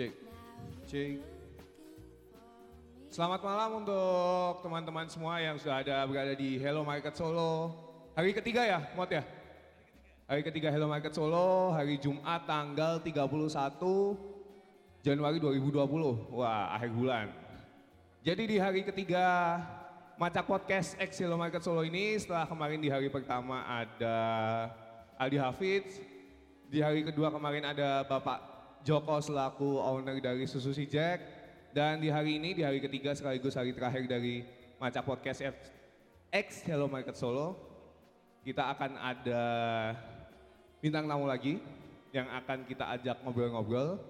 Cek, cek. Selamat malam untuk teman-teman semua yang sudah ada berada di Hello Market Solo. Hari ketiga ya, Mot ya? Hari ketiga Hello Market Solo, hari Jumat tanggal 31 Januari 2020. Wah, akhir bulan. Jadi di hari ketiga Macak Podcast X Hello Market Solo ini setelah kemarin di hari pertama ada Aldi Hafiz, di hari kedua kemarin ada Bapak Joko selaku owner dari Susu Si Jack, dan di hari ini di hari ketiga sekaligus hari terakhir dari Macak Podcast X Hello Market Solo, kita akan ada bintang tamu lagi yang akan kita ajak ngobrol-ngobrol.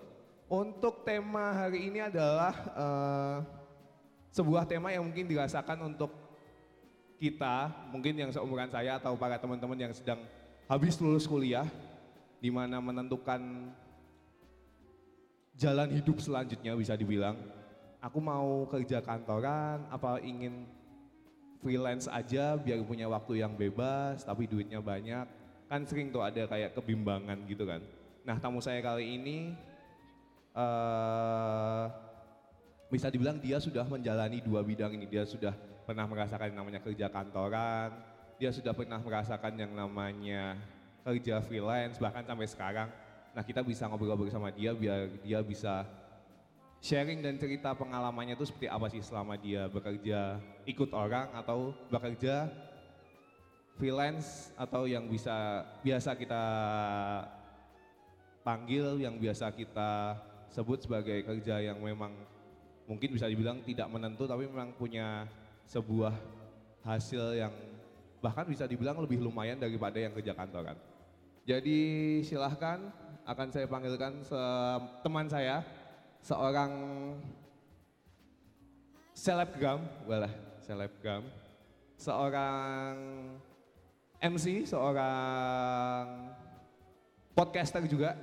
Untuk tema hari ini adalah eh, sebuah tema yang mungkin dirasakan untuk kita, mungkin yang seumuran saya atau para teman-teman yang sedang habis lulus kuliah, di mana menentukan jalan hidup selanjutnya bisa dibilang. Aku mau kerja kantoran, apa ingin freelance aja biar punya waktu yang bebas tapi duitnya banyak. Kan sering tuh ada kayak kebimbangan gitu kan. Nah tamu saya kali ini eh bisa dibilang dia sudah menjalani dua bidang ini. Dia sudah pernah merasakan yang namanya kerja kantoran, dia sudah pernah merasakan yang namanya kerja freelance bahkan sampai sekarang. Nah kita bisa ngobrol-ngobrol sama dia biar dia bisa sharing dan cerita pengalamannya itu seperti apa sih selama dia bekerja ikut orang atau bekerja freelance atau yang bisa biasa kita panggil, yang biasa kita sebut sebagai kerja yang memang mungkin bisa dibilang tidak menentu tapi memang punya sebuah hasil yang bahkan bisa dibilang lebih lumayan daripada yang kerja kantoran. Jadi silahkan akan saya panggilkan se- teman saya, seorang selebgram, walah selebgram, seorang MC, seorang podcaster juga,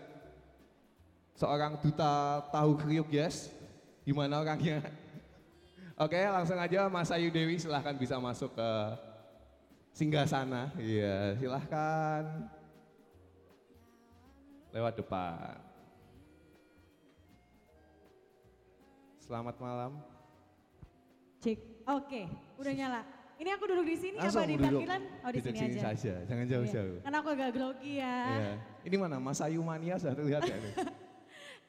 seorang duta tahu kriuk yes, gimana orangnya? Oke langsung aja Mas Ayu Dewi silahkan bisa masuk ke singgah sana, iya silahkan lewat depan. Selamat malam. Cek. Oke, udah nyala. Ini aku duduk di sini Langsung apa di parkiran? Oh di Duduk sini, aja. saja, jangan jauh-jauh. Iya. Karena aku agak grogi ya. Iya. Ini mana Mas Ayu Mania sudah terlihat ya?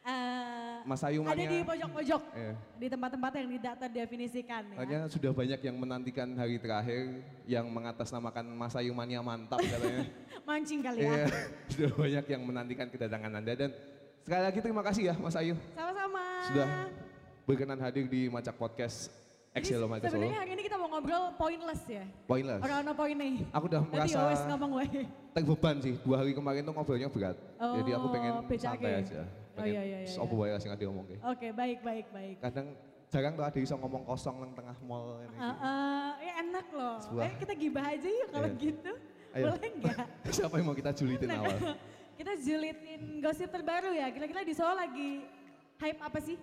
Eh, Mas Ayu ada di pojok-pojok, Iya. di tempat-tempat yang tidak terdefinisikan ya. Katanya sudah banyak yang menantikan hari terakhir yang mengatasnamakan Mas Ayu Mania mantap katanya. Mancing kali ya. Iya, sudah banyak yang menantikan kedatangan Anda dan sekali lagi terima kasih ya Mas Ayu Sama-sama. sudah berkenan hadir di Macak Podcast Jadi Excel Macak Solo. sebenarnya hari ini kita mau ngobrol pointless ya. Pointless. Orang-orang poin nih. Aku udah merasa ngomong wae. terbeban sih. Dua hari kemarin tuh ngobrolnya berat. Jadi aku pengen Oh, santai aja. Oh, Pengen iya, iya, iya, Apa wae sing ade ngomong Oke, baik, baik, baik. Kadang jarang tuh ada bisa ngomong kosong nang tengah mall ini. Eh, eh, ya enak loh. Sebuah- Eh, kita gibah aja yuk kalau Iya. gitu. Ayo. Boleh nggak? Siapa yang mau kita julitin Nah, awal? kita julitin gosip terbaru ya. Kira-kira di Solo lagi hype apa sih?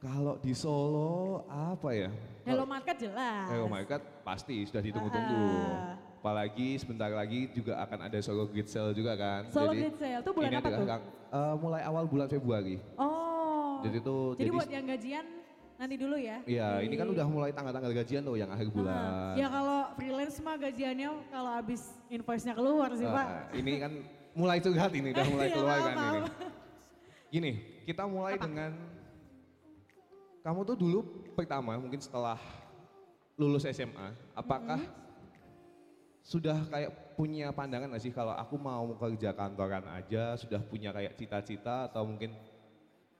Kalau di Solo apa ya? Hello Market jelas. Hello Market pasti sudah ditunggu-tunggu. Ah. Apalagi sebentar lagi juga akan ada Solo Grid Sale juga kan. Solo Grid Sale, tuh bulan apa tuh? kang- eh, mulai awal bulan Februari. Oh. Jadi itu Jadi buat yang gajian nanti dulu ya. Iya, ini kan udah mulai tanggal-tanggal gajian tuh yang akhir bulan. Ah, Ya kalau freelance mah gajiannya kalau habis invoice-nya keluar sih Pak. Ah, ini kan mulai curhat ini, udah mulai Iya, keluar kan ini. Gini, kita mulai dengan kamu tuh dulu pertama mungkin setelah lulus SMA, apakah Mm-hmm. Sudah kayak punya pandangan gak sih kalau aku mau kerja kantoran aja, sudah punya kayak cita-cita atau mungkin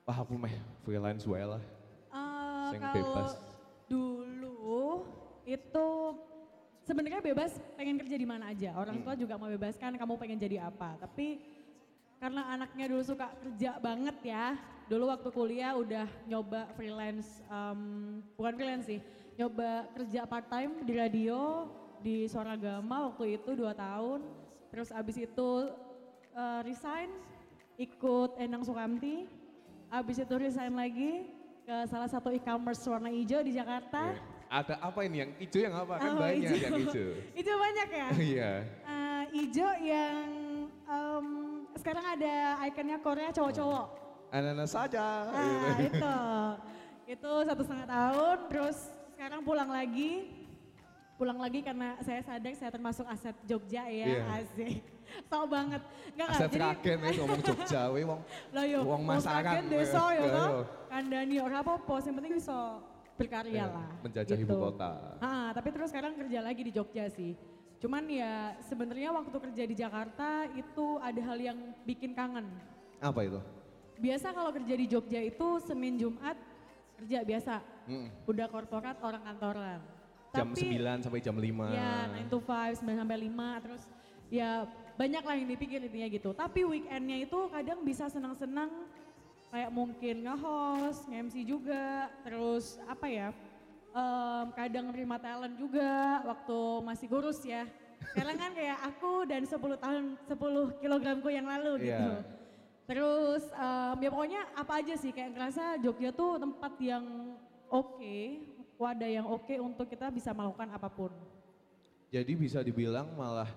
wah aku meh freelance wae lah. Yang kalau bebas. dulu itu sebenarnya bebas pengen kerja di mana aja. Orang Hmm. tua juga mau bebaskan kamu pengen jadi apa. Tapi karena anaknya dulu suka kerja banget ya. Dulu waktu kuliah udah nyoba freelance, em, bukan freelance sih, nyoba kerja part time di radio di Suara Gama waktu itu dua tahun. Terus abis itu eh, resign, ikut Endang Sukamti. Abis itu resign lagi ke salah satu e-commerce warna hijau di Jakarta. Oke. Ada apa ini yang hijau yang apa? Kan Oh, banyak hijau. yang hijau. Hijau banyak ya? Iya. Eh, hijau yang em, sekarang ada ikonnya Korea cowok-cowok. Ananas saja. Nah, gitu. itu. Itu satu setengah tahun, terus sekarang pulang lagi. Pulang lagi karena saya sadar saya termasuk aset Jogja ya, Iya. asik. Tau banget. Enggak Aset raken ya ngomong Jogja we wong. Lah yo, Wong wong masakan, desa we. ya toh. iya. Kandani ora apa-apa, yang penting iso berkarya Iya, lah. menjajah ibu kota. Ah, tapi terus sekarang kerja lagi di Jogja sih. Cuman ya sebenarnya waktu kerja di Jakarta itu ada hal yang bikin kangen. Apa itu? Biasa kalau kerja di Jogja itu Senin Jumat kerja biasa. Mm. Udah korporat orang kantoran. Jam Tapi 9 sampai jam 5. Ya, 9 to 5, 9 sampai 5, terus ya banyak lah yang dipikir intinya gitu. Tapi weekendnya itu kadang bisa senang-senang kayak mungkin nge-host, nge-MC juga, terus apa ya, em, kadang nerima talent juga waktu masih kurus ya. Sekarang kan kayak aku dan 10 tahun, 10 kilogramku yang lalu gitu. Iya. Terus em, ya pokoknya apa aja sih kayak ngerasa Jogja tuh tempat yang oke, wadah yang oke untuk kita bisa melakukan apa pun. Jadi bisa dibilang malah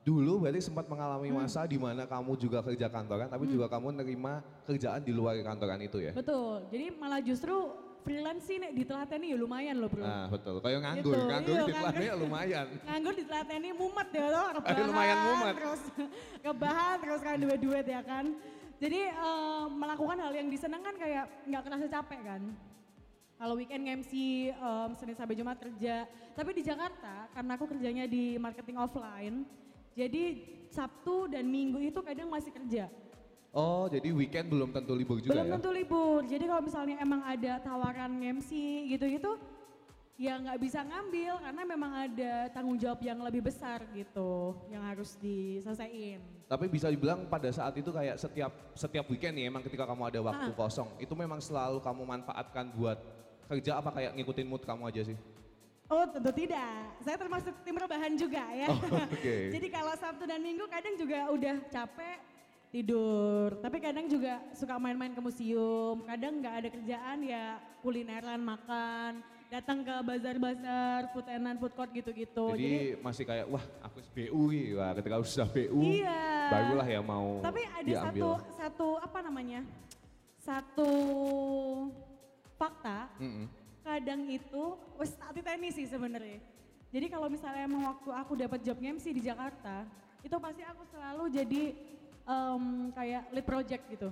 dulu berarti sempat mengalami Hmm. masa di mana kamu juga kerja kantoran tapi juga kamu nerima kerjaan di luar kantoran itu ya. Betul, jadi malah justru freelance sih nek ditelateni ya lumayan loh bro. Nah betul, kayak nganggur, Gitu, nganggur iya, di kelasnya nganggur. lumayan. Nganggur ditelateni mumet ya toh, rebahan, lumayan mumet. terus kebahan, terus kan duit-duit ya kan. Jadi eh, melakukan hal yang disenangkan kayak nggak kerasa capek kan. Kalau weekend MC, em, Senin sampai Jumat kerja. Tapi di Jakarta, karena aku kerjanya di marketing offline, jadi Sabtu dan Minggu itu kadang masih kerja. Oh jadi weekend belum tentu libur juga Belum ya? tentu libur. Jadi kalau misalnya emang ada tawaran MC gitu-gitu, ya nggak bisa ngambil karena memang ada tanggung jawab yang lebih besar gitu, yang harus diselesaikan. Tapi bisa dibilang pada saat itu kayak setiap setiap weekend nih emang ketika kamu ada waktu Ah. kosong itu memang selalu kamu manfaatkan buat kerja apa kayak ngikutin mood kamu aja sih? Oh tentu tidak, saya termasuk tim rebahan juga ya. Oh, oke. Jadi kalau Sabtu dan Minggu kadang juga udah capek tidur, tapi kadang juga suka main-main ke museum, kadang nggak ada kerjaan ya kulineran makan, datang ke bazar-bazar, food and food court gitu-gitu. Jadi, masih kayak wah aku BU nih, wah ketika sudah BU Iya. barulah ya mau Tapi ada diambil. satu satu apa namanya? Satu fakta, Mm-mm. kadang itu wes tak titeni sih sebenarnya. Jadi kalau misalnya emang waktu aku dapat job MC di Jakarta, itu pasti aku selalu jadi em, kayak lead project gitu.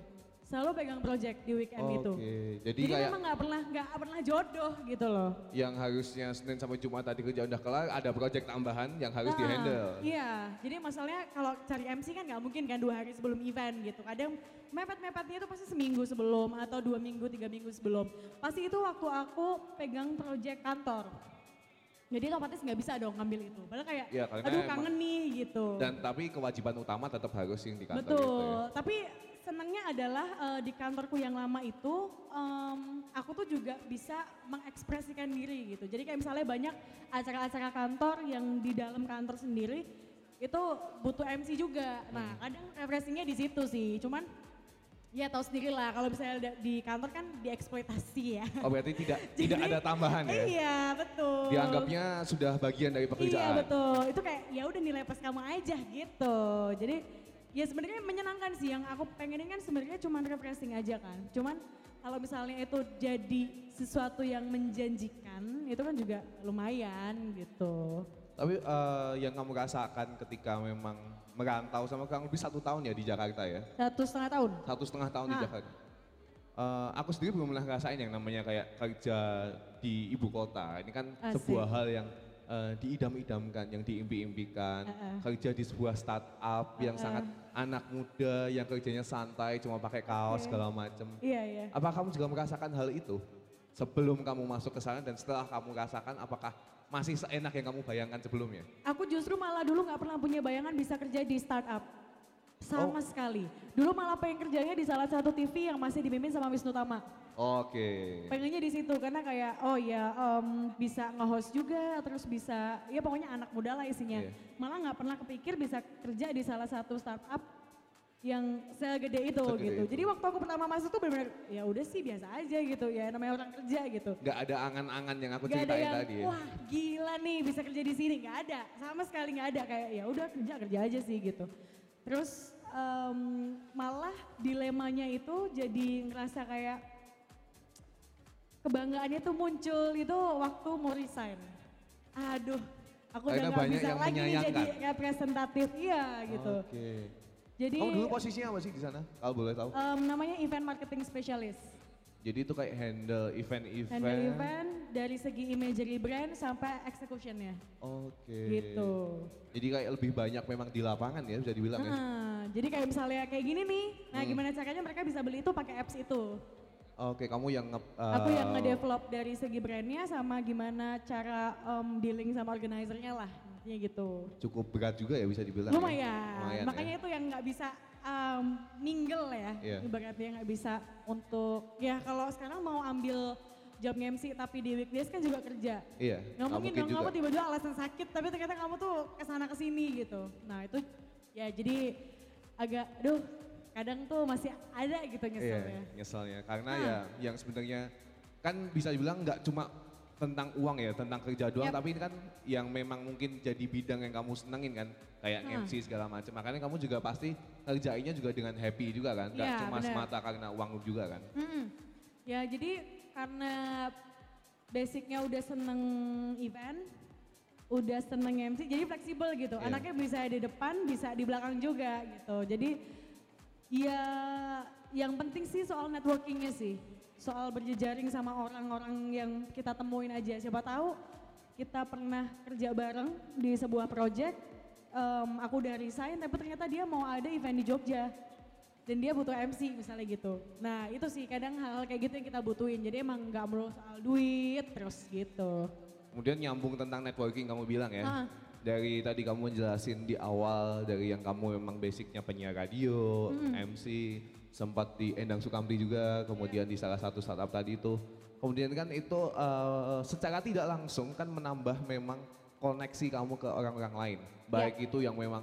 Selalu pegang project di weekend itu. Oke, jadi, Jadi kayak memang nggak pernah nggak pernah jodoh gitu loh. yang harusnya Senin sampai Jumat tadi kerja udah kelar, ada project tambahan yang harus Nah, dihandle. Iya, jadi masalahnya kalau cari MC kan nggak mungkin kan dua hari sebelum event gitu. Kadang mepet-mepetnya itu pasti seminggu sebelum atau dua minggu, tiga minggu sebelum. Pasti itu waktu aku pegang project kantor. Jadi otomatis nggak bisa dong ngambil itu. Padahal kayak, karena aduh emang- kangen nih gitu. Dan tapi kewajiban utama tetap harus yang di kantor Betul, itu ya. tapi senangnya adalah eh, di kantorku yang lama itu em, aku tuh juga bisa mengekspresikan diri gitu. Jadi kayak misalnya banyak acara-acara kantor yang di dalam kantor sendiri itu butuh MC juga. Nah kadang refreshingnya di situ sih. Cuman ya tahu sendiri lah kalau misalnya di kantor kan dieksploitasi ya. Oh berarti tidak tidak Jadi- ada tambahan ya? Iya betul. Dianggapnya sudah bagian dari Iya pekerjaan. betul, itu kayak ya udah nilai plus kamu aja gitu. Jadi ya sebenarnya menyenangkan sih yang aku pengenin kan sebenarnya cuma refreshing aja kan. Cuman kalau misalnya itu jadi sesuatu yang menjanjikan itu kan juga lumayan gitu. Tapi eh, yang kamu rasakan ketika memang merantau sama kurang lebih satu tahun ya di Jakarta ya? Satu setengah tahun. Satu setengah tahun di Ah. Jakarta. Eh, aku sendiri belum pernah ngerasain yang namanya kayak kerja di ibu kota. Ini kan Asik. sebuah hal yang eh, diidam-idamkan, yang diimpi-impikan. Uh-uh. Kerja di sebuah startup yang Uh-uh. sangat anak muda, yang kerjanya santai, cuma pakai kaos Oke. segala macam. Iya iya. Apa kamu juga merasakan hal itu? Sebelum kamu masuk ke sana dan setelah kamu rasakan apakah masih seenak yang kamu bayangkan sebelumnya? Aku justru malah dulu nggak pernah punya bayangan bisa kerja di startup. Sama Oh. sekali. Dulu malah pengen kerjanya di salah satu TV yang masih dipimpin sama Wisnu Tama. Oke. Pengennya di situ karena kayak oh ya em, bisa nge-host juga terus bisa ya pokoknya anak muda lah isinya. Iya. Malah nggak pernah kepikir bisa kerja di salah satu startup yang segede itu Segede gitu. itu. Jadi waktu aku pertama masuk tuh benar-benar ya udah sih biasa aja gitu ya namanya orang kerja gitu. Nggak ada angan-angan yang aku Gak ada ceritain yang tadi ya. wah gila nih bisa kerja di sini nggak ada sama sekali nggak ada kayak ya udah kerja kerja aja sih gitu. Terus em, malah dilemanya itu jadi ngerasa kayak kebanggaannya tuh muncul itu waktu mau resign. Aduh, aku udah Karena nggak banyak bisa lagi nih jadi representatif, iya gitu. Oke. Jadi Kamu dulu posisinya apa sih di sana? Kalau boleh tahu. em, namanya event marketing specialist. Jadi itu kayak handle event-event. Handle event dari segi imagery brand sampai executionnya Oke. gitu. Jadi kayak lebih banyak memang di lapangan ya bisa dibilang ya. Heeh, jadi kayak misalnya kayak gini nih, nah Hmm. gimana caranya mereka bisa beli itu pakai apps itu. Oke, kamu yang nge Aku yang eh, ngedevelop dari segi brandnya sama gimana cara em, dealing sama organizernya lah, intinya gitu. cukup berat juga ya bisa dibilang. ya? Lumayan, Lumayan makanya ya. itu yang nggak bisa em, mingle ya, Iya. ibaratnya nggak bisa untuk, ya kalau sekarang mau ambil job MC tapi di weekdays kan juga kerja. Iya. Nggak mungkin dong kamu tiba-tiba alasan sakit tapi ternyata kamu tuh ke sana ke sini gitu. Nah itu ya jadi agak, aduh kadang tuh masih ada gitu Iya, nyeselnya. nyeselnya. Karena Ah. ya yang sebenarnya kan bisa dibilang nggak cuma tentang uang ya, tentang kerja doang, Yap. tapi ini kan yang memang mungkin jadi bidang yang kamu senengin kan, kayak Ah. MC segala macam. Makanya kamu juga pasti ngerjainnya juga dengan happy juga kan, nggak Iya, cuma benar. semata karena uang juga kan. Mm-mm. Ya jadi karena basicnya udah seneng event, udah seneng MC, jadi fleksibel gitu. Iya. Anaknya bisa di depan, bisa di belakang juga gitu. Jadi ya yang penting sih soal networkingnya sih, soal berjejaring sama orang-orang yang kita temuin aja. Siapa tahu kita pernah kerja bareng di sebuah project, em, aku udah resign, tapi ternyata dia mau ada event di Jogja dan dia butuh MC misalnya gitu. Nah itu sih kadang hal-hal kayak gitu yang kita butuhin. Jadi emang nggak melulu soal duit terus gitu. Kemudian nyambung tentang networking kamu bilang ya. Ah. Dari tadi kamu jelasin di awal dari yang kamu memang basicnya penyiar radio, Hmm. MC, sempat di Endang Sukamti juga, kemudian di salah satu startup tadi itu. Kemudian kan itu eh, secara tidak langsung kan menambah memang koneksi kamu ke orang-orang lain. Baik itu yang memang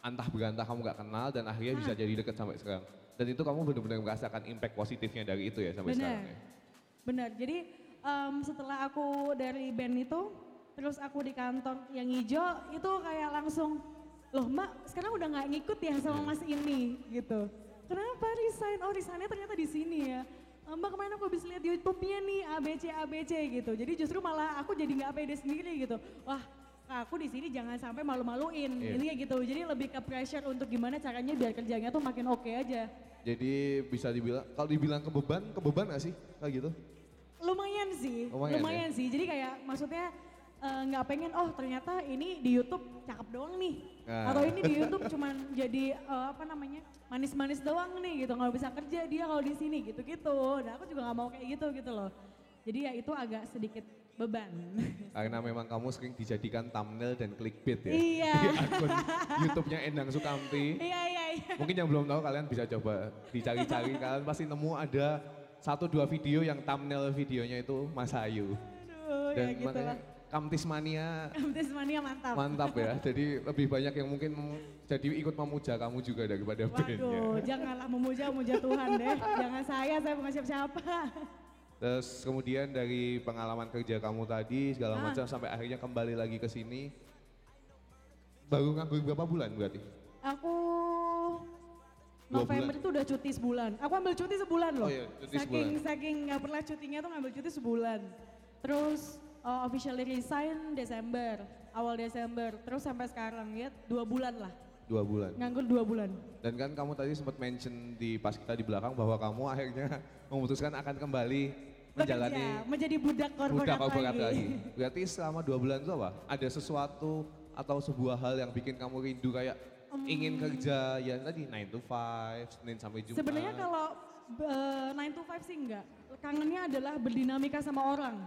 antah berantah kamu gak kenal dan akhirnya bisa Ah. jadi deket sampai sekarang. Dan itu kamu benar-benar merasakan impact positifnya dari itu ya sampai Benar. sekarang ya. Benar. Jadi em, setelah aku dari band itu, terus aku di kantor yang hijau itu kayak langsung, loh mbak sekarang udah nggak ngikut ya sama Iya. mas ini gitu. Kenapa resign? Oh resignnya ternyata di sini ya. "Eh, Mbak kemarin aku habis lihat di YouTube-nya nih ABC ABC gitu. Jadi justru malah aku jadi nggak pede sendiri gitu. Wah aku di sini jangan sampai malu-maluin. Iya. Intinya gitu. Jadi lebih ke pressure untuk gimana caranya biar kerjanya tuh makin oke aja. Jadi bisa dibilang, kalau dibilang kebeban, kebeban gak sih kayak gitu? Lumayan sih, Lumayan lumayan, ya? sih. Jadi kayak maksudnya eh, nggak pengen oh ternyata ini di YouTube cakep doang nih. Nah. Atau ini di YouTube cuman jadi eh, apa namanya manis-manis doang nih gitu nggak bisa kerja dia kalau di sini gitu-gitu. Nah aku juga nggak mau kayak gitu gitu loh. Jadi ya itu agak sedikit beban. Karena memang kamu sering dijadikan thumbnail dan clickbait ya. Iya. Di akun YouTube-nya Endang Sukamti. iya iya iya. Mungkin yang belum tahu kalian bisa coba dicari-cari. kalian pasti nemu ada satu dua video yang thumbnail videonya itu Mas Ayu. Aduh Dan ya gitu makanya lah. Kamtis Mania Kamtis mania mantap. mantap ya. Jadi lebih banyak yang mungkin jadi ikut memuja kamu juga daripada bandnya. Waduh, janganlah memuja-muja Tuhan deh. Jangan saya, saya bukan siapa-siapa. Terus kemudian dari pengalaman kerja kamu tadi segala Ah. macam sampai akhirnya kembali lagi ke sini. Baru nganggur berapa bulan berarti? Aku November itu udah cuti sebulan. Aku ambil cuti sebulan loh. Oh iya, cuti saking sebulan. saking nggak pernah cutinya tuh ngambil cuti sebulan. Terus uh, officially resign Desember, awal Desember. Terus sampai sekarang ya dua bulan lah. Dua bulan. Nganggur dua bulan. Dan kan kamu tadi sempat mention di pas kita di belakang bahwa kamu akhirnya memutuskan akan kembali menjalani Bekerja, menjadi budak korporat budak korporat lagi. lagi. Berarti selama dua bulan itu apa? Ada sesuatu atau sebuah hal yang bikin kamu rindu kayak ingin kerja ya tadi 9 to 5, Senin sampai Jumat. Sebenarnya kalau uh, 9 to 5 sih enggak. Kangennya adalah berdinamika sama orang.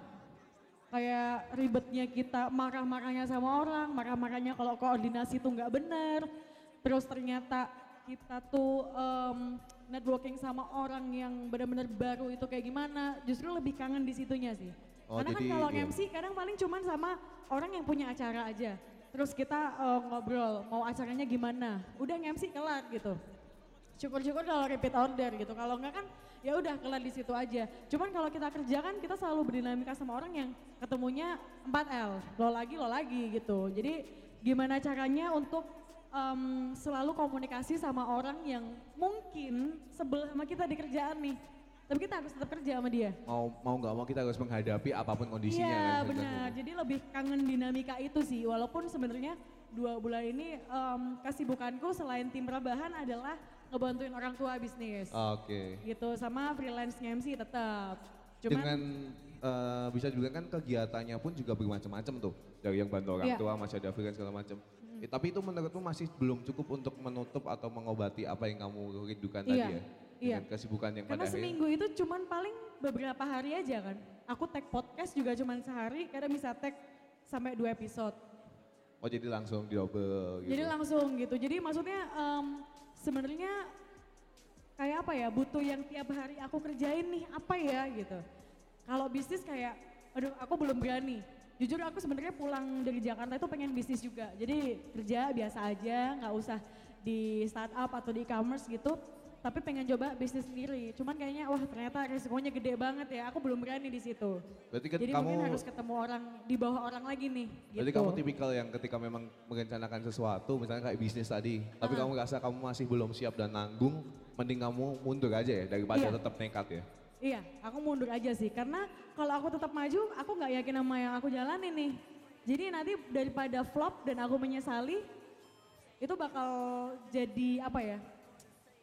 Kayak ribetnya kita marah-marahnya sama orang, marah-marahnya kalau koordinasi tuh nggak benar. Terus ternyata kita tuh em, networking sama orang yang benar-benar baru itu kayak gimana. Justru lebih kangen di situnya sih. Oh, Karena kan jadi, kalau iya. MC kadang paling cuman sama orang yang punya acara aja. Terus kita eh, ngobrol mau acaranya gimana. Udah MC kelar gitu syukur-syukur kalau repeat order gitu. Kalau enggak kan ya udah kelar di situ aja. Cuman kalau kita kerja kan kita selalu berdinamika sama orang yang ketemunya 4L. Lo lagi, lo lagi gitu. Jadi gimana caranya untuk em, selalu komunikasi sama orang yang mungkin sebel sama kita di kerjaan nih. Tapi kita harus tetap kerja sama dia. Mau mau nggak mau kita harus menghadapi apa pun kondisinya Iya kan. benar. Jadi lebih kangen dinamika itu sih. Walaupun sebenarnya dua bulan ini em, kesibukanku selain tim rebahan adalah ngebantuin orang tua bisnis. Oke. Gitu sama freelance MC tetap. Cuman Dengan eh, bisa juga kan kegiatannya pun juga bermacam-macam tuh. Dari yang bantu orang Iya. tua, masih ada freelance segala macam. Eh, tapi itu menurutmu masih belum cukup untuk menutup atau mengobati apa yang kamu rindukan tadi Iya, ya? iya. Dengan kesibukan yang Karena pada seminggu itu cuman paling beberapa hari aja kan. Aku tag podcast juga cuman sehari, kadang bisa tag sampai dua episode. Oh jadi langsung di double gitu. Jadi langsung gitu. Jadi maksudnya em, sebenarnya kayak apa ya, butuh yang tiap hari aku kerjain nih, apa ya gitu. Kalau bisnis kayak, aduh aku belum berani. Jujur aku sebenarnya pulang dari Jakarta itu pengen bisnis juga. Jadi kerja biasa aja, nggak usah di startup atau di e-commerce gitu. Tapi pengen coba bisnis sendiri. Cuman kayaknya wah ternyata resikonya gede banget ya. Aku belum berani di situ. Berarti kan Jadi kamu mungkin harus ketemu orang di bawah orang lagi nih. Berarti gitu. kamu tipikal yang ketika memang merencanakan sesuatu, misalnya kayak bisnis tadi, tapi Ah. kamu rasa kamu masih belum siap dan nanggung, mending kamu mundur aja ya daripada Iya. tetap nekat ya. Iya, aku mundur aja sih. Karena kalau aku tetap maju, aku nggak yakin sama yang aku jalanin nih. Jadi nanti daripada flop dan aku menyesali, itu bakal jadi apa ya?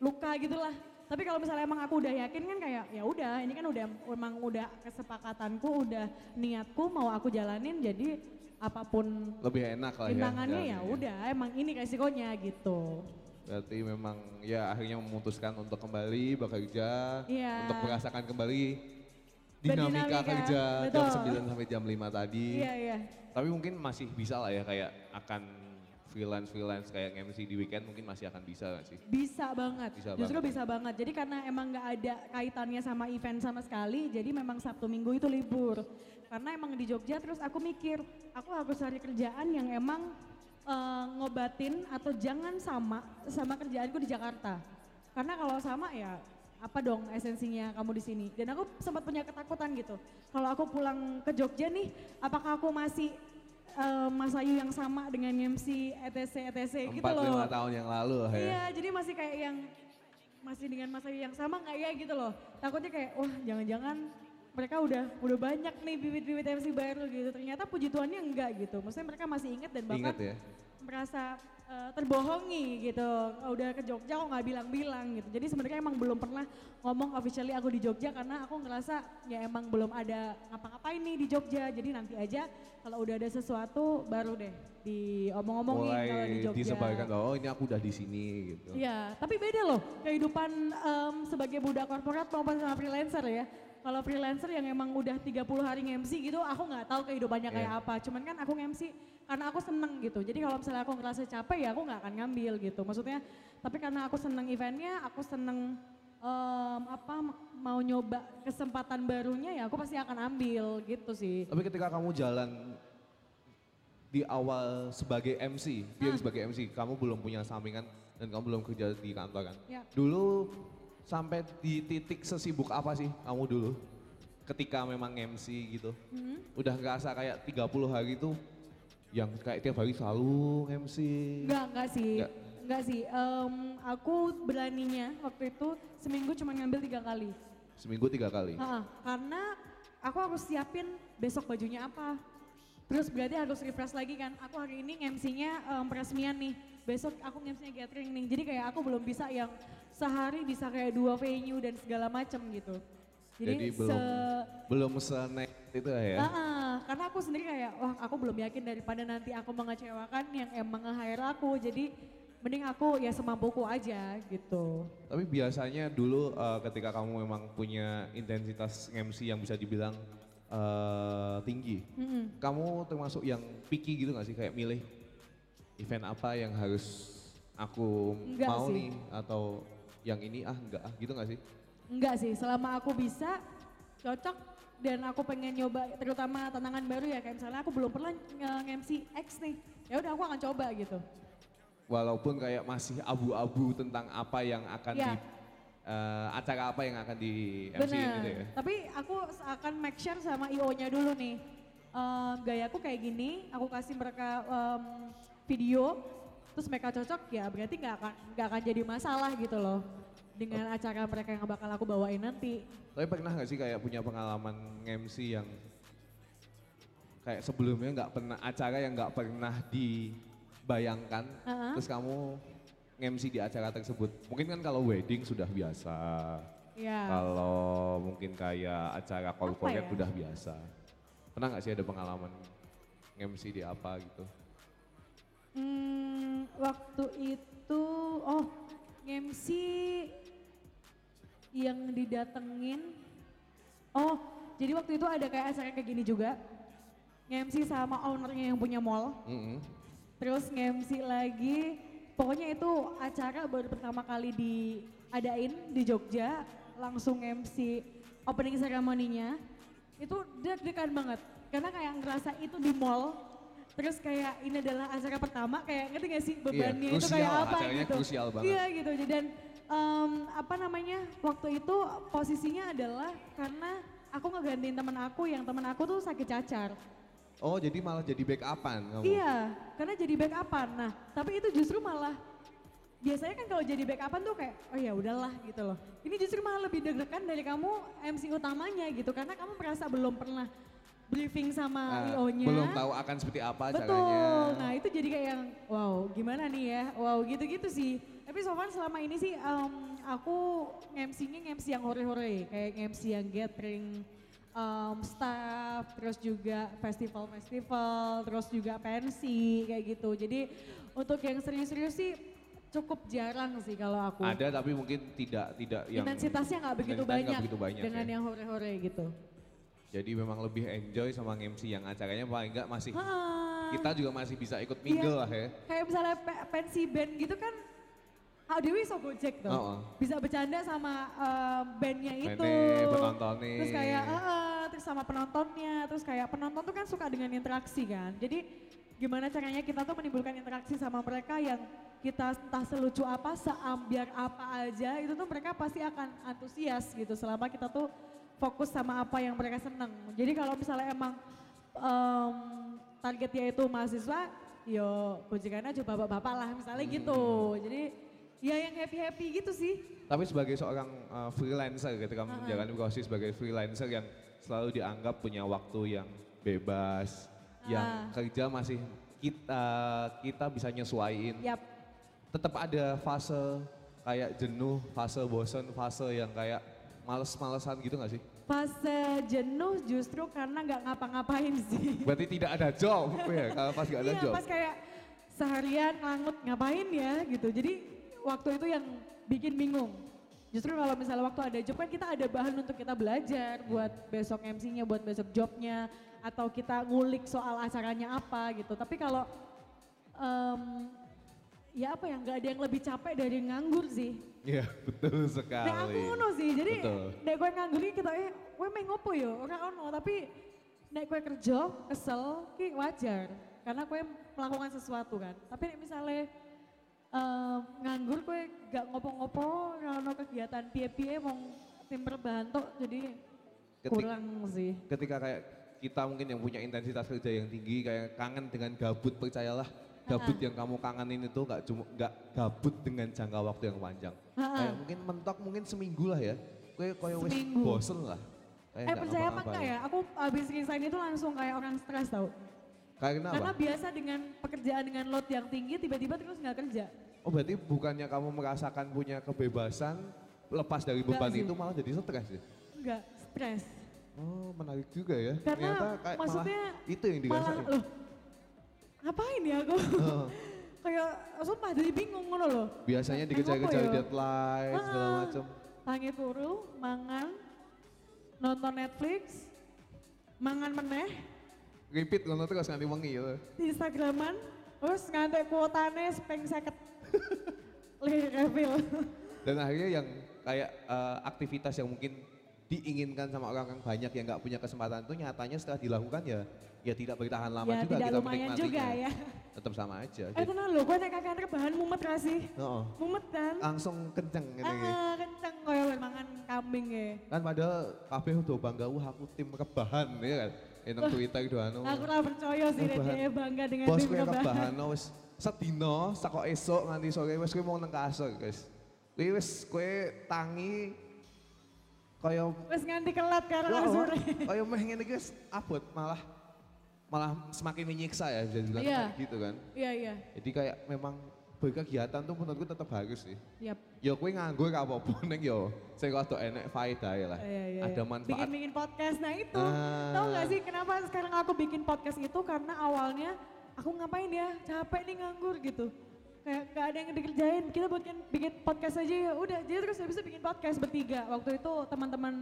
Luka gitulah. Tapi kalau misalnya emang aku udah yakin kan kayak ya udah, ini kan udah emang udah kesepakatanku, udah niatku mau aku jalanin jadi apa pun Lebih enak lah ya. rintangannya ya jalannya. udah, emang ini resikonya gitu. Berarti memang ya akhirnya memutuskan untuk kembali bekerja, Iya. untuk merasakan kembali dinamika, kerja jam betul. 9 sampai jam 5 tadi. Iya, iya. Tapi mungkin masih bisa lah ya kayak akan freelance-freelance kayak MC di weekend mungkin masih akan bisa gak sih? Bisa banget, Bisa justru banget. bisa banget. Jadi karena emang nggak ada kaitannya sama event sama sekali, jadi memang Sabtu Minggu itu libur. Karena emang di Jogja terus aku mikir, aku harus cari kerjaan yang emang eh, ngobatin atau jangan sama sama kerjaanku di Jakarta. Karena kalau sama ya apa dong esensinya kamu di sini. Dan aku sempat punya ketakutan gitu. Kalau aku pulang ke Jogja nih, apakah aku masih eh, Mas Ayu yang sama dengan MC ETC ETC gitu Empat loh. lima tahun yang lalu ya. Iya, jadi masih kayak yang masih dengan masa yang sama nggak ya gitu loh. Takutnya kayak wah jangan-jangan mereka udah udah banyak nih bibit-bibit MC baru gitu. Ternyata puji Tuhannya enggak gitu. Maksudnya mereka masih ingat dan bahkan Ingat ya. Merasa eh, terbohongi gitu. Oh, Udah ke Jogja kok nggak bilang-bilang gitu. Jadi sebenarnya emang belum pernah ngomong officially aku di Jogja karena aku ngerasa ya emang belum ada ngapa-ngapain nih di Jogja. Jadi nanti aja kalau udah ada sesuatu baru deh diomong-omongin kalau di Jogja. disebarkan oh ini aku udah di sini gitu. Iya, tapi beda loh kehidupan em, sebagai budak korporat maupun sama freelancer ya. Kalau freelancer yang emang udah 30 hari nge-MC gitu, aku nggak tahu kehidupannya kayak Iya. apa. Cuman kan aku nge-MC karena aku seneng gitu. Jadi kalau misalnya aku ngerasa capek ya aku nggak akan ngambil gitu. Maksudnya, tapi karena aku seneng eventnya, aku seneng em, apa mau nyoba kesempatan barunya ya aku pasti akan ambil gitu sih. Tapi ketika kamu jalan di awal sebagai MC, dia Hmm. sebagai MC, kamu belum punya sampingan dan kamu belum kerja di kantor kan? Ya. Dulu sampai di titik sesibuk apa sih kamu dulu? Ketika memang MC gitu, Hmm. udah ngerasa kayak 30 hari itu yang kayak tiap hari selalu MC. Enggak, enggak sih. Nggak. Enggak sih. Em, aku beraninya waktu itu seminggu cuma ngambil tiga kali. Seminggu tiga kali. Ha-ha, karena aku harus siapin besok bajunya apa. Terus berarti harus refresh lagi kan. Aku hari ini MC-nya em, peresmian nih. Besok aku MC-nya gathering nih. Jadi kayak aku belum bisa yang sehari bisa kayak dua venue dan segala macem gitu. Jadi, Jadi belum se- belum senek itu ya. Ah, karena aku sendiri kayak, wah aku belum yakin daripada nanti aku mengecewakan yang emang nge-hire aku. Jadi mending aku ya semampuku aja gitu. Tapi biasanya dulu eh, ketika kamu memang punya intensitas MC yang bisa dibilang eh, tinggi, Mm-mm. kamu termasuk yang picky gitu gak sih kayak milih event apa yang harus aku Enggak mau sih. nih atau yang ini ah enggak ah gitu gak sih? Enggak sih, selama aku bisa cocok dan aku pengen nyoba terutama tantangan baru ya kayak misalnya aku belum pernah nge-MC X nih. Ya udah aku akan coba gitu. Walaupun kayak masih abu-abu tentang apa yang akan Ya. di eh, acara apa yang akan di MC gitu ya. Tapi aku akan make sure sama IO-nya dulu nih. Em, gayaku kayak gini, aku kasih mereka em, video. Terus mereka cocok ya berarti nggak akan nggak akan jadi masalah gitu loh dengan acara mereka yang bakal aku bawain nanti. Tapi pernah nggak sih kayak punya pengalaman MC yang kayak sebelumnya nggak pernah acara yang nggak pernah dibayangkan, Uh-uh. terus kamu MC di acara tersebut. Mungkin kan kalau wedding sudah biasa, Ya. kalau mungkin kayak acara corporate ya? udah biasa. Pernah nggak sih ada pengalaman MC di apa gitu? Hmm, waktu itu, oh MC yang didatengin, oh jadi waktu itu ada kayak acara kayak gini juga, MC sama ownernya yang punya mall, Mm-mm. terus MC lagi, pokoknya itu acara baru pertama kali diadain di Jogja, langsung MC opening ceremony-nya, itu deg-degan banget, karena kayak ngerasa itu di mall, terus kayak ini adalah acara pertama, kayak ngerti gak sih bebannya itu krusial, kayak apa acaranya gitu. krusial banget. Iya gitu, dan em, apa namanya, waktu itu posisinya adalah karena aku ngegantiin teman aku yang teman aku tuh sakit cacar. Oh jadi malah jadi backupan kamu? Iya, karena jadi backupan. Nah, tapi itu justru malah biasanya kan kalau jadi backupan tuh kayak oh ya udahlah gitu loh. Ini justru malah lebih deg-degan dari kamu MC utamanya gitu karena kamu merasa belum pernah briefing sama Ah, IO-nya. belum tahu akan seperti apa Betul. caranya. Nah, itu jadi kayak yang wow, gimana nih ya? Wow, gitu-gitu sih. Tapi so far selama ini sih em, aku MC-nya MC yang hore-hore, kayak MC yang gathering em, staff, terus juga festival-festival, terus juga pensi kayak gitu. Jadi untuk yang serius-serius sih cukup jarang sih kalau aku. Ada tapi mungkin tidak tidak yang Intensitasnya nggak begitu banyak, begitu banyak dengan ya. yang hore-hore gitu. Jadi memang lebih enjoy sama MC yang acaranya paling enggak masih Ah. kita juga masih bisa ikut Iya. mingle lah ya. Kayak misalnya pe- pensi band gitu kan, Ah Dewi so gojek tuh. Oh, oh. Bisa bercanda sama eh, bandnya itu. Bene, penontonnya. Terus kayak, eh, eh, terus sama penontonnya, terus kayak penonton tuh kan suka dengan interaksi kan. Jadi gimana caranya kita tuh menimbulkan interaksi sama mereka yang kita entah selucu apa, seambiar apa aja, itu tuh mereka pasti akan antusias gitu selama kita tuh fokus sama apa yang mereka seneng. Jadi kalau misalnya emang em, targetnya itu mahasiswa, yo gojekannya coba bapak-bapak lah misalnya gitu. Jadi ya yang happy-happy gitu sih. Tapi sebagai seorang uh, freelancer ketika menjalani profesi sebagai freelancer yang selalu dianggap punya waktu yang bebas, yang kerja masih kita kita bisa nyesuaiin. Yap. Tetap ada fase kayak jenuh, fase bosen, fase yang kayak males-malesan gitu gak sih? Fase jenuh justru karena nggak ngapa-ngapain sih. Berarti tidak ada job ya, kalau pas gak ada iya, job. pas kayak seharian ngangut ngapain ya gitu. Jadi waktu itu yang bikin bingung. Justru kalau misalnya waktu ada job kan kita ada bahan untuk kita belajar buat besok MC-nya, buat besok jobnya, atau kita ngulik soal acaranya apa gitu. Tapi kalau em, ya apa ya nggak ada yang lebih capek dari nganggur sih. Iya, betul sekali. Nek aku ngono sih, jadi nek gue nganggur iki kita eh gue main ngopo yo, ora ono, tapi nek gue kerja kesel ki wajar karena gue melakukan sesuatu kan. Tapi nek misalnya eh, nganggur gue gak ngopo-ngopo, ora ono kegiatan piye-piye mau tim perbahan tok jadi Ketik- kurang sih. ketika kayak kita mungkin yang punya intensitas kerja yang tinggi kayak kangen dengan gabut percayalah gabut yang kamu kangenin itu nggak cuma nggak gabut dengan jangka waktu yang panjang. Kayak mungkin mentok mungkin seminggu lah ya. Kayak kayak wis Seminggu. bosen lah. Kayak Eh percaya apa enggak ngapa-ngapain. ya, aku abis resign itu langsung kayak orang stres tau. karena apa Karena biasa dengan pekerjaan dengan load yang tinggi tiba-tiba terus nggak kerja. oh berarti bukannya kamu merasakan punya kebebasan lepas dari beban itu malah jadi stres ya? Enggak, stres. oh menarik juga ya. Karena ternyata kayak maksudnya malah itu yang malah dirasain loh ngapain ya aku? Oh. kayak sumpah jadi bingung ngono loh. Biasanya dikejar-kejar ya? deadline segala macam tangi turu mangan nonton Netflix mangan meneh. Repeat ngono terus nganti wengi ya di Instagraman terus ngantek kuotane speng seket. Lih, refill. Dan akhirnya yang kayak eh, aktivitas yang mungkin diinginkan sama orang-orang banyak yang nggak punya kesempatan itu nyatanya setelah dilakukan ya ya tidak bertahan lama ya juga tidak kita menikmatinya. juga ya Tetap sama aja. eh tenang loh gue nek kakek rebahan mumet rasih Heeh. mumet kan Langsung kenceng ini. ah kenceng koyo mangan kambing ya Kan padahal kabeh udah bangga wah aku tim rebahan ya kan. Enang Twitter itu anu. Aku ora percaya sih dia bangga dengan Bos tim rebahan. rebahan wis sedino saka esuk nganti sore wis kowe mau nang kasur, guys. Kowe wis kowe tangi kaya Wes nganti kelat karena sore. Kaya meh ngene iki wis abot malah malah semakin menyiksa ya bisa dibilang Iya. kayak gitu kan. Iya iya. Jadi kayak memang berkegiatan tuh menurutku tetap harus sih. Yap. Ya kowe nganggur gak apa-apa ning yo sing rada enek faedah lah. Iya, iya, Ada iya. manfaat. Bikin-bikin podcast. Nah itu, Ah. tahu gak sih kenapa sekarang aku bikin podcast itu karena awalnya aku ngapain ya, capek nih nganggur gitu. Kayak gak ada yang dikerjain, kita bikin bikin podcast aja ya udah. Jadi terus habis itu bikin podcast bertiga. Waktu itu teman-teman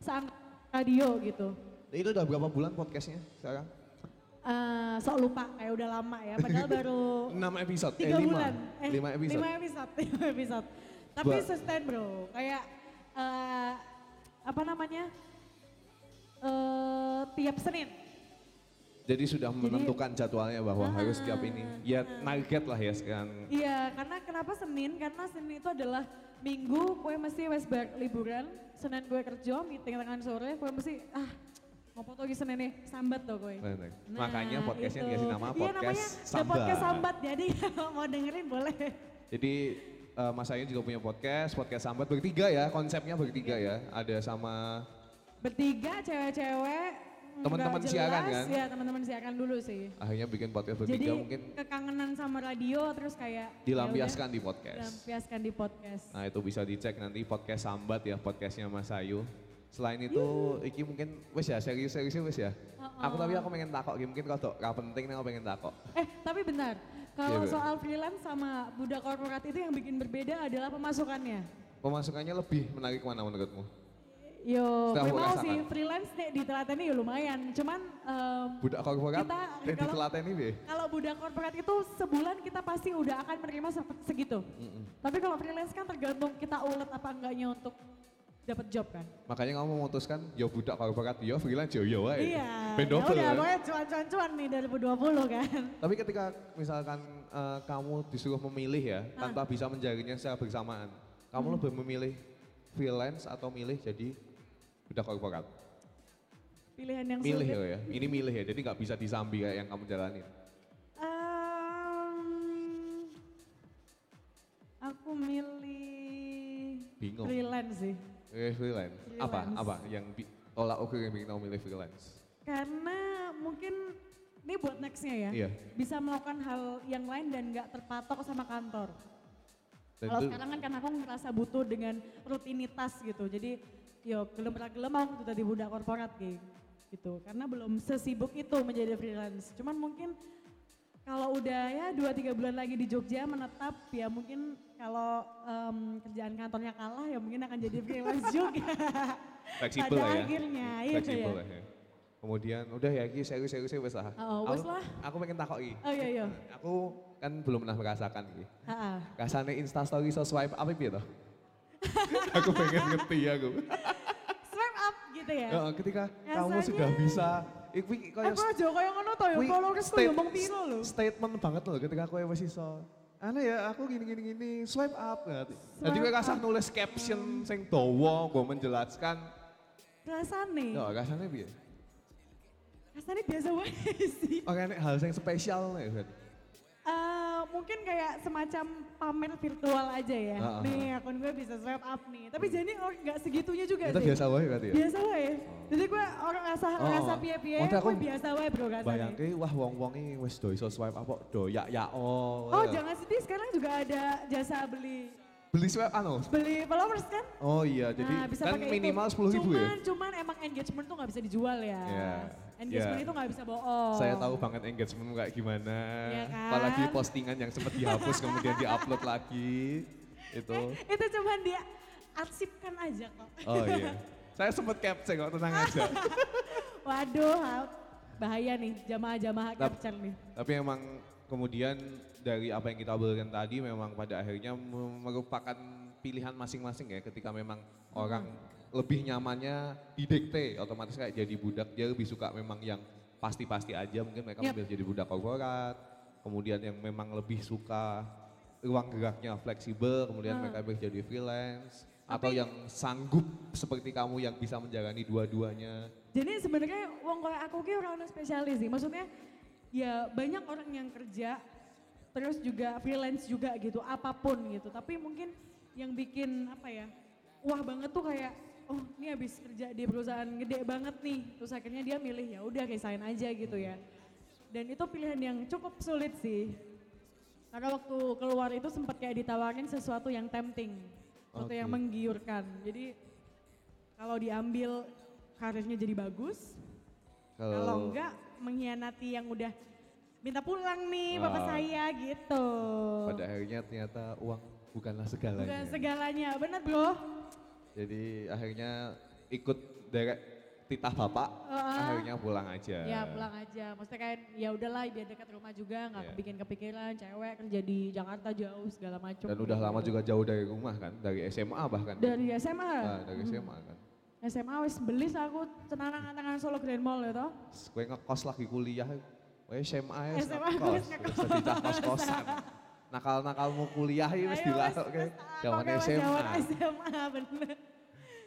seangkatan radio gitu. Itu udah berapa bulan podcastnya sekarang? Eh, sok lupa kayak udah lama ya, padahal baru 6 episode, tiga eh 5. bulan. 5 episode. Lima episode, lima episode. Tapi Ba- sustain bro, kayak eh, apa namanya? eh tiap Senin. Jadi sudah menentukan jadwalnya bahwa Ah, harus tiap ini. Ya target lah ya sekarang. Iya, karena kenapa Senin? Karena Senin itu adalah minggu, kue mesti wes liburan. Senin gue kerja, meeting tengah sore, kue mesti ah mau foto lagi Senin nih, sambat tuh kue. Bener. Makanya podcastnya itu. dikasih nama Iya podcast namanya The Sambat. Podcast Sambat, jadi kalau mau dengerin boleh. Jadi eh, Mas Ayu juga punya podcast, podcast sambat bertiga ya, konsepnya bertiga Iya. ya. Ada sama Bertiga cewek-cewek. Teman-teman siaran kan? Iya teman-teman siaran dulu sih. akhirnya bikin podcast Jadi bertiga mungkin kekangenan sama radio terus kayak ya dilampiaskan di podcast. Dilampiaskan di podcast. Nah itu bisa dicek nanti podcast sambat ya, podcastnya Mas Ayu. Selain itu, iki mungkin wes ya serius-serius wes ya. Aku tapi aku pengen takok, iki mungkin kalau gak penting nih aku pengen takok. Eh tapi benar, kalau Bu. soal freelance sama budak korporat itu yang bikin berbeda adalah pemasukannya. Pemasukannya lebih menarik mana menurutmu? Yo, merasakan. sih freelance nih ditelateni ya lumayan. Cuman em, Budak korporat, Kita- kalau- ditelateni deh. kalau budak korporat itu sebulan kita pasti udah akan menerima se- segitu. Tapi kalau freelance kan tergantung kita ulet apa enggaknya untuk dapat job kan. Makanya kamu memutuskan, yo budak korporat, yo freelance, yo yo wae. Iya. Ben ya udah, kan? pokoknya cuan-cuan-cuan nih 2020 kan. Tapi ketika misalkan eh, kamu disuruh memilih ya, Ah. tanpa bisa menjalannya secara bersamaan, kamu Hmm. lebih memilih freelance atau milih jadi budak korporat? Pilihan yang Milih sulit. ya, ini milih ya, jadi nggak bisa disambi kayak yang kamu jalani. Aku milih Bingung. freelance sih. Eh, freelance. Apa? Freelance. Apa yang bi- tolak ukur yang bikin kamu milih freelance? Karena mungkin ini buat nextnya ya. Iya. Bisa melakukan hal yang lain dan nggak terpatok sama kantor. Dan Kalau sekarang kan karena aku ngerasa butuh dengan rutinitas gitu. Jadi yo gelem ra gelem aku tuh tadi budak korporat gitu. gitu. Karena belum sesibuk itu menjadi freelance. Cuman mungkin kalau udah ya 2-3 bulan lagi di Jogja menetap ya mungkin kalau em, kerjaan kantornya kalah ya mungkin akan jadi freelance juga. fleksibel Pada ya. akhirnya, iya Fleksibel ya. lah ya. Kemudian udah ya Ki, serius-serius wes lah. Oh, wes lah. Aku pengen takok Ki. Oh iya iya. Aku kan belum pernah merasakan Ki. Ha-ha. Rasanya instastory so swipe apa piye toh? aku pengen ngerti aku. Swipe up gitu ya. Ya, ketika kamu Rasanya- sudah bisa iki kayak Aku aja kaya ngono to ya kalau restu state- ya mong piro lho. Statement banget loh ketika aku wis iso. Aneh ya, aku gini gini gini, swipe up nanti. Jadi kasah up. nulis caption sing dawa, gue menjelaskan. Rasane. Ya, rasanya piye? Rasane biasa wae sih. Oke, nek hal yang spesial nih, mungkin kayak semacam pamer virtual aja ya. Ah, ah, nih akun gue bisa swipe up nih. Tapi jadi orang nggak segitunya juga Kita sih. biasa wae berarti ya. Biasa wae. Jadi gue orang ngerasa Oh, oh. piye-piye, Maksudnya aku gue biasa wae bro rasanya. Bayangke wah wong-wong ini wis do iso swipe apa do ya ya oh. Oh jangan sedih, sekarang juga ada jasa beli Beli swipe anu. beli followers kan? Oh iya, jadi Nah, bisa kan itu. minimal sepuluh ribu ya. Cuman, cuman emang engagement tuh nggak bisa dijual ya. Iya, Engagement iya. itu nggak bisa bohong. Saya tahu banget engagement kayak gimana. Iya kan? Apalagi postingan yang sempat dihapus kemudian diupload lagi. Itu. itu cuman dia arsipkan aja kok. Oh iya. Saya sempat capture kok tenang aja. Waduh, ha- bahaya nih jamaah-jamaah capture nih. Tapi emang kemudian dari apa yang kita obrolkan tadi memang pada akhirnya me- merupakan pilihan masing-masing ya ketika memang orang lebih nyamannya didikte otomatis kayak jadi budak dia lebih suka memang yang pasti-pasti aja mungkin mereka memilih jadi budak korporat kemudian yang memang lebih suka ruang geraknya fleksibel kemudian Ah. mereka memilih jadi freelance atau Tapi- yang sanggup seperti kamu yang bisa menjalani dua-duanya Jadi sebenarnya wong kayak aku ki orang spesialis sih. Maksudnya ya banyak orang yang kerja terus juga freelance juga gitu, apa pun gitu. Tapi mungkin yang bikin apa ya, wah banget tuh kayak, oh ini habis kerja di perusahaan gede banget nih, terus akhirnya dia milih ya udah resign aja gitu ya. Dan itu pilihan yang cukup sulit sih. Karena waktu keluar itu sempat kayak ditawarin sesuatu yang tempting, sesuatu yang Oke. menggiurkan. Jadi kalau diambil karirnya jadi bagus, kalau enggak mengkhianati yang udah minta pulang nih bapak saya gitu. pada akhirnya ternyata uang bukanlah segalanya. Bukan segalanya, bener bro. Jadi akhirnya ikut derek titah bapak, Heeh. akhirnya pulang aja. Ya pulang aja, maksudnya kayak ya udahlah biar dekat rumah juga, nggak Iya. kepikiran kepikiran cewek kerja di Jakarta jauh segala macam. Dan udah lama juga jauh dari rumah kan, dari SMA bahkan. Dari SMA. Nah, dari Hmm. SMA kan. SMA wis beli aku cenarang antangan Solo Grand Mall ya toh. Gue ngekos lagi kuliah, gue SMA ya SMA ngekos, wis ngekos. kos-kosan. Nakal-nakalmu kuliah ya wis Ayo, dilasuk wis- ke wis zaman pokoknya wis SMA. zaman SMA bener.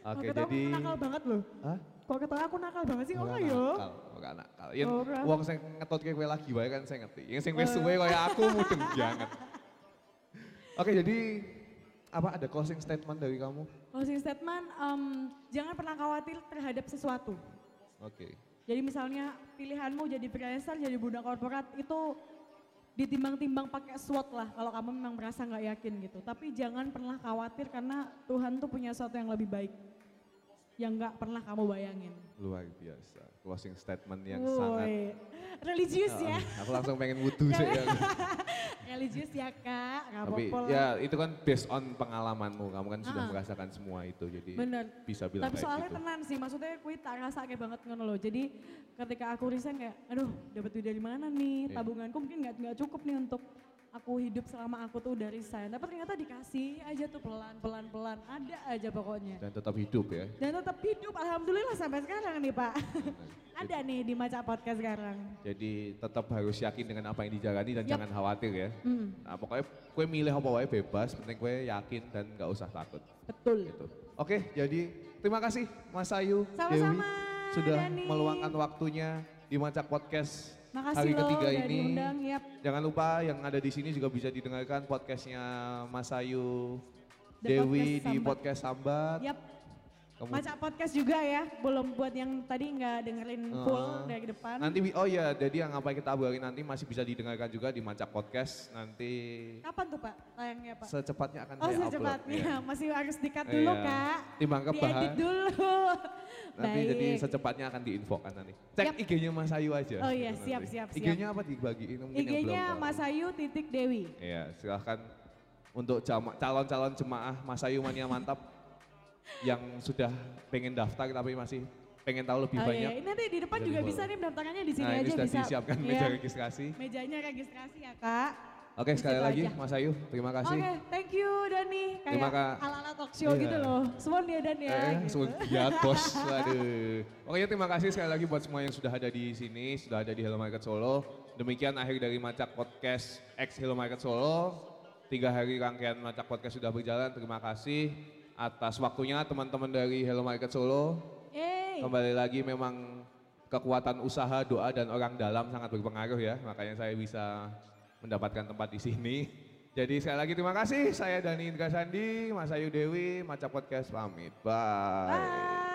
Oke, ketawa jadi aku nakal banget loh. Hah? Kok ketawa aku nakal banget sih Ora yo? nakal, ora nakal. Yen Ora. wong sing ngetut kowe lagi wae kan saya ngerti. Yang sing wis Oh. suwe kaya aku mudeng banget. Oke, jadi apa ada closing statement dari kamu? Closing statement, em, jangan pernah khawatir terhadap sesuatu. Oke. Jadi misalnya pilihanmu jadi freelancer, jadi budak korporat itu ditimbang-timbang pakai SWOT lah kalau kamu memang merasa nggak yakin gitu. Tapi jangan pernah khawatir karena Tuhan tuh punya sesuatu yang lebih baik yang nggak pernah kamu bayangin. Luar biasa. Closing statement yang Woi, sangat religius ya, Ah, aku langsung pengen wudhu sih. ya. religius ya kak, nggak Tapi lah. ya itu kan based on pengalamanmu. Kamu kan sudah Ah. merasakan semua itu. Jadi Bener. bisa bilang Tapi soalnya gitu. tenan sih, maksudnya kui tak rasa kayak banget ngono loh. Jadi ketika aku resign kayak, aduh dapat duit dari mana nih? Iya. Tabunganku mungkin nggak nggak cukup nih untuk aku hidup selama aku tuh udah resign. Tapi ternyata dikasih aja tuh pelan pelan pelan, ada aja pokoknya. Dan tetap hidup ya. Dan tetap hidup, alhamdulillah sampai sekarang nih pak. ada nih di Maca Podcast sekarang. Jadi tetap harus yakin dengan apa yang dijalani dan Yap. jangan khawatir ya. Hmm, Nah, pokoknya kue milih apa wae bebas, penting kue yakin dan nggak usah takut. betul. Gitu. Oke, jadi terima kasih Mas Ayu, Sama-sama, Dewi sudah Dani. meluangkan waktunya di Macak Podcast Makasih hari loh ketiga udah ini. diundang, yap. Jangan lupa yang ada di sini juga bisa didengarkan podcastnya Mas Ayu, The Dewi Podcast di Sambat. podcast Sambat. Yap, Kamu- Maca Podcast juga ya, belum buat yang tadi nggak dengerin full Ah. dari depan. Nanti oh ya, jadi yang apa yang kita obrolin nanti masih bisa didengarkan juga di Macak Podcast. Nanti Kapan tuh Pak tayangnya Pak? secepatnya akan Oh saya upload. secepatnya, ya. masih harus dikat dulu Iya. Kak. Timbang Diedit kebahas. dulu. Nanti jadi secepatnya akan diinfokan nanti. Cek Yap. IG-nya Mas Ayu aja. Oh iya, siap, siap, siap. IG-nya apa dibagiin? Mungkin IG-nya. Mas Ayu titik Dewi. Iya, silahkan untuk calon-calon jemaah Mas Ayu Mania Mantap yang sudah pengen daftar tapi masih pengen tahu lebih Oh banyak. iya, ini nanti di depan Jadi juga boleh. bisa nih pendaftarannya di sini nah, ini aja sudah bisa. disiapkan Iya, meja registrasi. Mejanya registrasi ya Kak. Oke, Di sekali situ lagi aja. Mas Ayu, terima Oke, kasih. thank you Dani. Terima Kayak ka- ala-ala talk show Iya. gitu loh. Suwon ya Dan ya. Eh, gitu. langsung giat bos, waduh. Pokoknya terima kasih sekali lagi buat semua yang sudah ada di sini, sudah ada di Hello Market Solo. Demikian akhir dari Macak Podcast X Hello Market Solo. Tiga hari rangkaian Macak Podcast sudah berjalan, terima kasih atas waktunya teman-teman dari Hello Market Solo. Yeay. Kembali lagi memang kekuatan usaha, doa dan orang dalam sangat berpengaruh ya, makanya saya bisa mendapatkan tempat di sini. Jadi sekali lagi terima kasih, saya Dani Indra Sandi, Mas Ayu Dewi, Macak Podcast pamit, bye. Bye.